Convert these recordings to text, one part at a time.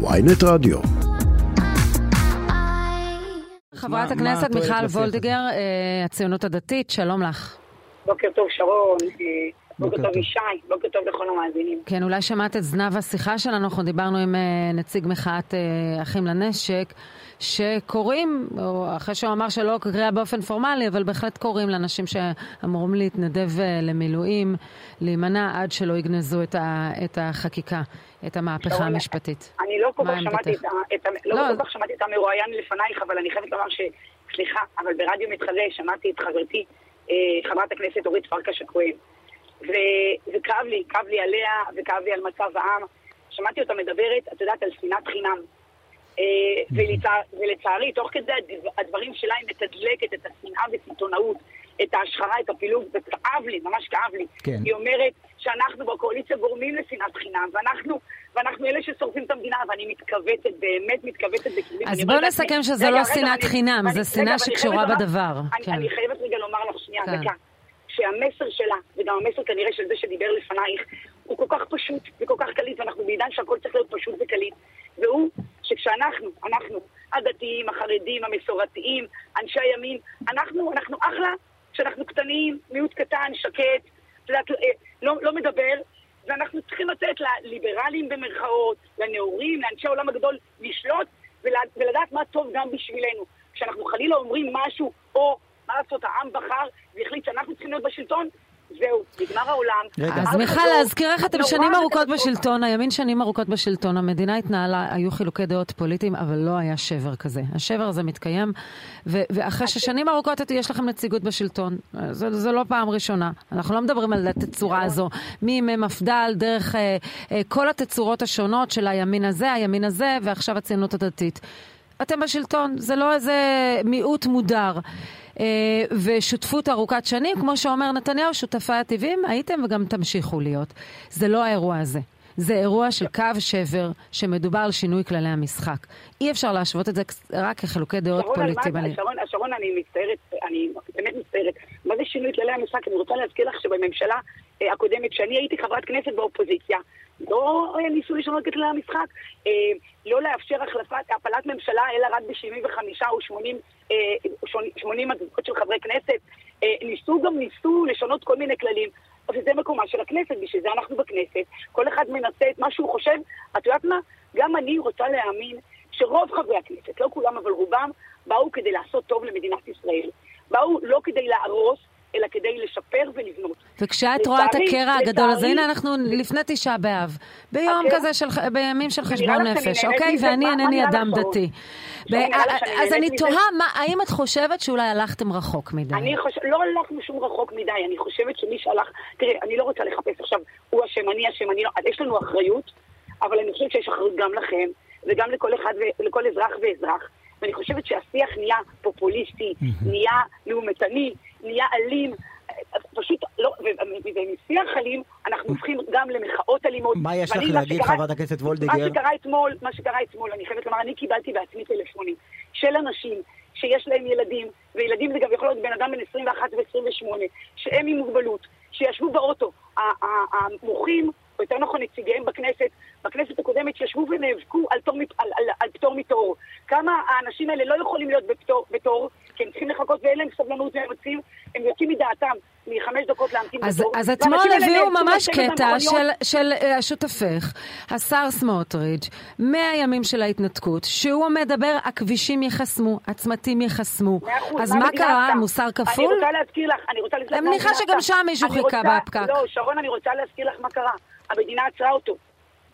ויינט רדיו. חברת הכנסת מיכל וולדיגר, אה, הציונות הדתית, שלום לך. בוקר טוב שרון, בוקר טוב ישי, בוקר טוב לכל המאזינים. כן, אולי שמעת את זנב השיחה שלנו, אנחנו דיברנו עם אה, נציג מחאת אחים לנשק, שקוראים, או אחרי שהוא אמר שלא קריאה באופן פורמלי, אבל בהחלט קוראים לאנשים שאמורים להתנדב למילואים, להימנע עד שלא יגנזו את, ה, את החקיקה, את המהפכה המשפטית. אני לא כל כך שמעתי את, את, לא לא. כל כך שמעתי את המרואיין לפנייך, אבל אני חייבת לומר ש... סליחה, אבל ברדיו מתחזה שמעתי את חברתי, אה, חברת הכנסת אורית פרקש הכהן. וכאב לי, כאב לי עליה וכאב לי על מצב העם. שמעתי אותה מדברת, את יודעת, על שנאת חינם. אה, ולצערי, תוך כדי הדברים שלה היא מתדלקת את השנאה וסיטונאות, את ההשחרה, את הפילוג, וכאב לי, ממש כאב לי. כן. היא אומרת שאנחנו בקואליציה גורמים לשנאת חינם, ואנחנו, ואנחנו אלה ששורפים את המדינה, ואני מתכווצת, באמת מתכווצת בכלים. אז בואו נסכם שזה לא שנאת חינם, זה שנאה שקשורה בדבר. אני, כן. אני חייבת רגע לומר לך שנייה, כן. דקה. שהמסר שלה, וגם המסר כנראה של זה שדיבר לפנייך, הוא כל כך פשוט וכל כך קליט, ואנחנו בעידן שהכל צריך להיות פשוט וקליט, והוא שכשאנחנו, אנחנו, הדתיים, החרדים, המסורתיים, אנשי הימין, אנחנו, אנחנו אחלה כשאנחנו קטנים, מיעוט קטן, שקט, אה, לא, לא מדבר, ואנחנו צריכים לתת לליברלים במרכאות, לנאורים, לאנשי העולם הגדול, לשלוט ולדעת מה טוב גם בשבילנו. כשאנחנו חלילה אומרים משהו, או מה לעשות, העם בחר והחליט שאנחנו צריכים להיות בשלטון, זהו, נגמר העולם. אז מיכל, להזכיר איך אתם שנים ארוכות בשלטון, הימין שנים ארוכות בשלטון, המדינה התנהלה, היו חילוקי דעות פוליטיים, אבל לא היה שבר כזה. השבר הזה מתקיים, ואחרי ששנים ארוכות יש לכם נציגות בשלטון. זו לא פעם ראשונה. אנחנו לא מדברים על התצורה הזו. מימי מפד"ל, דרך אה, אה, כל התצורות השונות של הימין הזה, הימין הזה, ועכשיו הציונות הדתית. אתם בשלטון, זה לא איזה מיעוט מודר. אה, ושותפות ארוכת שנים, כמו שאומר נתניהו, שותפי הטבעיים, הייתם וגם תמשיכו להיות. זה לא האירוע הזה. זה אירוע של קו שבר, שמדובר על שינוי כללי המשחק. אי אפשר להשוות את זה רק כחילוקי דעות פוליטיים. שרון, שרון, אני מצטערת, אני באמת מצטערת. מה זה שינוי כללי המשחק? אני רוצה להזכיר לך שבממשלה הקודמת, כשאני הייתי חברת כנסת באופוזיציה, לא אה, ניסו לשנות את כללי המשחק, אה, לא לאפשר החלפת, הפלת ממשלה, אלא רק ב-75 או 80, 80 מצביעות של חברי כנסת. ניסו גם ניסו לשנות כל מיני כללים. אבל זה מקומה של הכנסת, בשביל זה אנחנו בכנסת. כל אחד מנסה את מה שהוא חושב. את יודעת מה? גם אני רוצה להאמין שרוב חברי הכנסת, לא כולם אבל רובם, באו כדי לעשות טוב למדינת ישראל. באו לא כדי להרוס, אלא כדי לשפר ולבנות. וכשאת רואה את הקרע הגדול הזה, הנה אנחנו לפני תשעה באב, ביום כזה של, בימים של חשבון נפש, אוקיי? ואני אינני אדם דתי. אז אני תוהה, האם את חושבת שאולי הלכתם רחוק מדי? אני חושבת, לא הלכנו שום רחוק מדי, אני חושבת שמי שהלך, תראה, אני לא רוצה לחפש עכשיו, הוא אשם, אני אשם, אני לא, יש לנו אחריות, אבל אני חושבת שיש אחריות גם לכם, וגם לכל אחד ולכל אזרח ואזרח. ואני חושבת שהשיח נהיה פופוליסטי, נהיה לאומתני, נהיה אלים, פשוט לא, ומשיח אלים אנחנו הופכים גם למחאות אלימות. מה יש לך להגיד, חברת הכנסת וולדיגר? מה שקרה אתמול, מה שקרה אתמול, אני חייבת לומר, אני קיבלתי בעצמי טלפונים של אנשים שיש להם ילדים, וילדים זה גם יכול להיות בן אדם בן 21 ו-28, שהם עם מוגבלות, שישבו באוטו, המוחים, או יותר נכון נציגיהם בכנסת, בכנסת הקודמת שישבו ונאבקו על, תור, על, על, על פטור מתור. כמה האנשים האלה לא יכולים להיות בפטור, בתור, כי הם צריכים לחכות ואין להם סבלנות והם יוצאים, הם יוצאים מדעתם מחמש דקות להמתין אז, בתור. אז אתמול הביאו ממש קטע של, של uh, שותפך, השר סמוטריץ', מהימים של ההתנתקות, שהוא מדבר, הכבישים ייחסמו, הצמתים ייחסמו. אז מה קרה? מוסר כפול? אני רוצה להזכיר לך, אני רוצה להזכיר לך... אני מניחה שגם שם מישהו חיכה בפקק. לא, שרון, אני רוצה להזכיר לך מה קרה. המדינה עצרה אותו.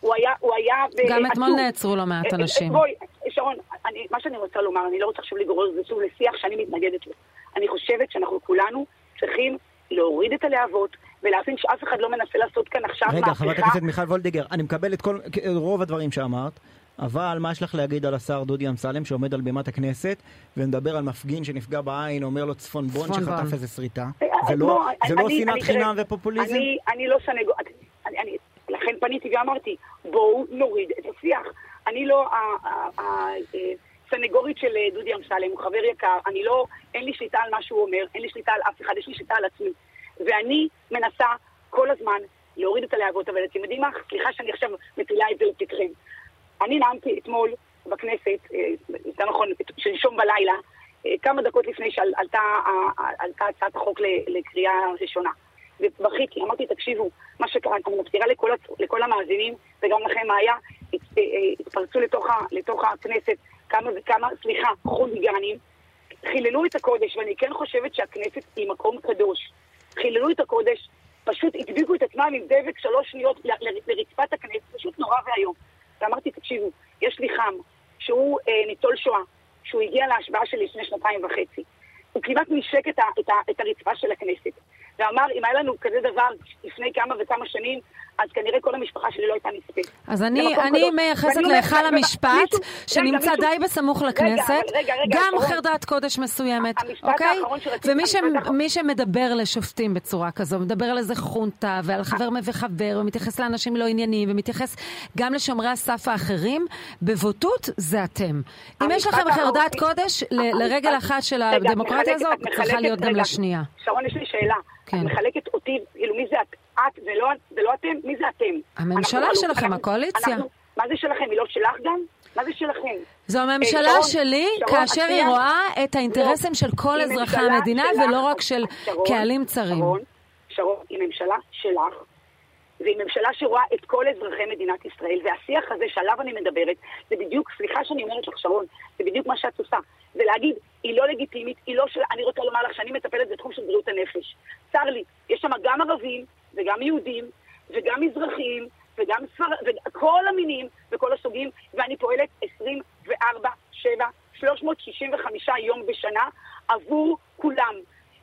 הוא היה, הוא היה... גם אתמול נעצרו לא מעט אנשים. בואי, שרון, אני, מה שאני רוצה לומר, אני לא רוצה עכשיו לגרור את זה שוב לשיח שאני מתנגדת לו. אני חושבת שאנחנו כולנו צריכים להוריד את הלהבות ולהבין שאף אחד לא מנסה לעשות כאן עכשיו מהפכה. רגע, חברת הכנסת מיכל וולדיגר, אני מקבל את כל, רוב הדברים שאמרת. אבל מה יש לך להגיד על השר דודי אמסלם שעומד על בימת הכנסת ומדבר על מפגין שנפגע בעין, אומר לו צפון בון שחטף איזה שריטה? אה, זה לא, לא שנאת חינם ופופוליזם? אני לא סנגור... לכן פניתי ואמרתי, בואו נוריד את השיח. אני לא הסנגורית של אה, דודי אמסלם, הוא חבר יקר, אני לא, אין לי שליטה על מה שהוא אומר, אין לי שליטה על אף אחד, יש לי שליטה על עצמי. ואני מנסה כל הזמן להוריד את הלהבות, אבל אתם יודעים מה? סליחה שאני עכשיו מפילה את זה לפתחם. אני נאמתי אתמול בכנסת, יותר נכון, שלשום בלילה, כמה דקות לפני שעלתה הצעת החוק לקריאה ראשונה. ובכיתי, אמרתי, תקשיבו, מה שקרה, אני מזכירה לכל, לכל המאזינים, וגם לכם, מה היה, התפרצו לתוך, לתוך הכנסת כמה וכמה, סליחה, חוליגנים, חיללו את הקודש, ואני כן חושבת שהכנסת היא מקום קדוש. חיללו את הקודש, פשוט הדביקו את עצמם עם דבק שלוש שניות לרצפת הכנסת, פשוט נורא ואיום. ואמרתי, תקשיבו, יש לי חם, שהוא אה, ניצול שואה, שהוא הגיע להשבעה שלי לפני שנתיים וחצי. הוא כמעט נשק את, את, את הרצפה של הכנסת. ואמר, אם היה לנו כזה דבר לפני כמה וכמה שנים, אז כנראה כל המשפחה שלי לא הייתה נספית. אז אני, אני מייחסת להיכל המשפט, שנמצא די בסמוך לכנסת, רגע, רגע, גם חרדת קודש מסוימת, אוקיי? ומי שמדבר לשופטים בצורה כזו, מדבר על איזה חונטה, ועל חבר וחבר, ומתייחס לאנשים לא עניינים, ומתייחס גם לשומרי הסף האחרים, בבוטות זה אתם. אם יש לכם חרדת קודש, לרגל אחת של הדמוקרטיה הזאת, צריכה להיות גם לשנייה. שרון, יש לי שאלה. כן. את מחלקת אותי, כאילו מי זה את? את ולא, ולא אתם? מי זה אתם? הממשלה שלכם, הקואליציה. אנחנו, מה זה שלכם? היא לא שלך גם? מה זה שלכם? זו הממשלה אה, שלי, שרון, כאשר היא רואה את האינטרסים לא, של כל אזרחי המדינה, שלך, ולא רק של שרון, קהלים צרים. שרון, שרון, היא ממשלה שלך, והיא ממשלה שרואה את כל אזרחי מדינת ישראל, והשיח הזה שעליו אני מדברת, זה בדיוק, סליחה שאני אומרת לך, שרון, זה בדיוק מה שאת עושה. ולהגיד, היא לא לגיטימית, היא לא של... אני רוצה לומר לך שאני מטפלת בתחום של בריאות הנפש. צר לי, יש שם גם ערבים וגם יהודים וגם מזרחים וגם ספר... וכל המינים וכל הסוגים, ואני פועלת 24, 7, 365 יום בשנה עבור כולם.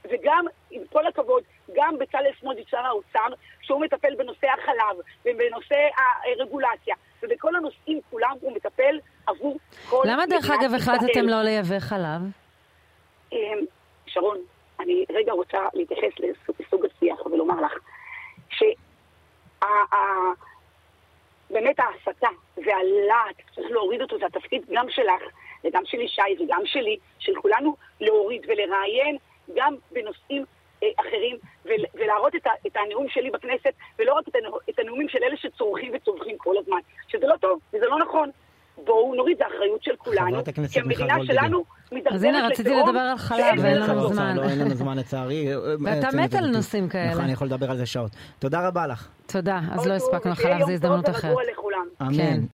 וגם, עם כל הכבוד, גם בצלאל סמוטריץ', שר האוצר, שהוא מטפל בנושא החלב ובנושא הרגולציה ובכל הנושאים כולם הוא מטפל עבור כל... למה דרך אגב החלטתם לא לייבא חלב? אמ, שרון, אני רגע רוצה להתייחס לסוג השיח ולומר לך שבאמת ההסתה והלהט, צריך להוריד אותו, זה התפקיד גם שלך וגם של ישי וגם שלי, של כולנו, להוריד ולראיין גם בנושאים אה, אחרים ולהראות את, את הנאום שלי בכנסת ולא רק את הנאומים של אלה שצורכים וצווחים כל הזמן, שזה לא טוב וזה לא נכון. בואו נוריד, את האחריות של כולנו, כי המדינה שלנו אז הנה, רציתי לדבר על חלב ואין לנו זמן. לא, אין לנו זמן לצערי. ואתה מת על נושאים כאלה. נכון, אני יכול לדבר על זה שעות. תודה רבה לך. תודה, אז לא הספקנו חלב, זו הזדמנות אחרת. אמן.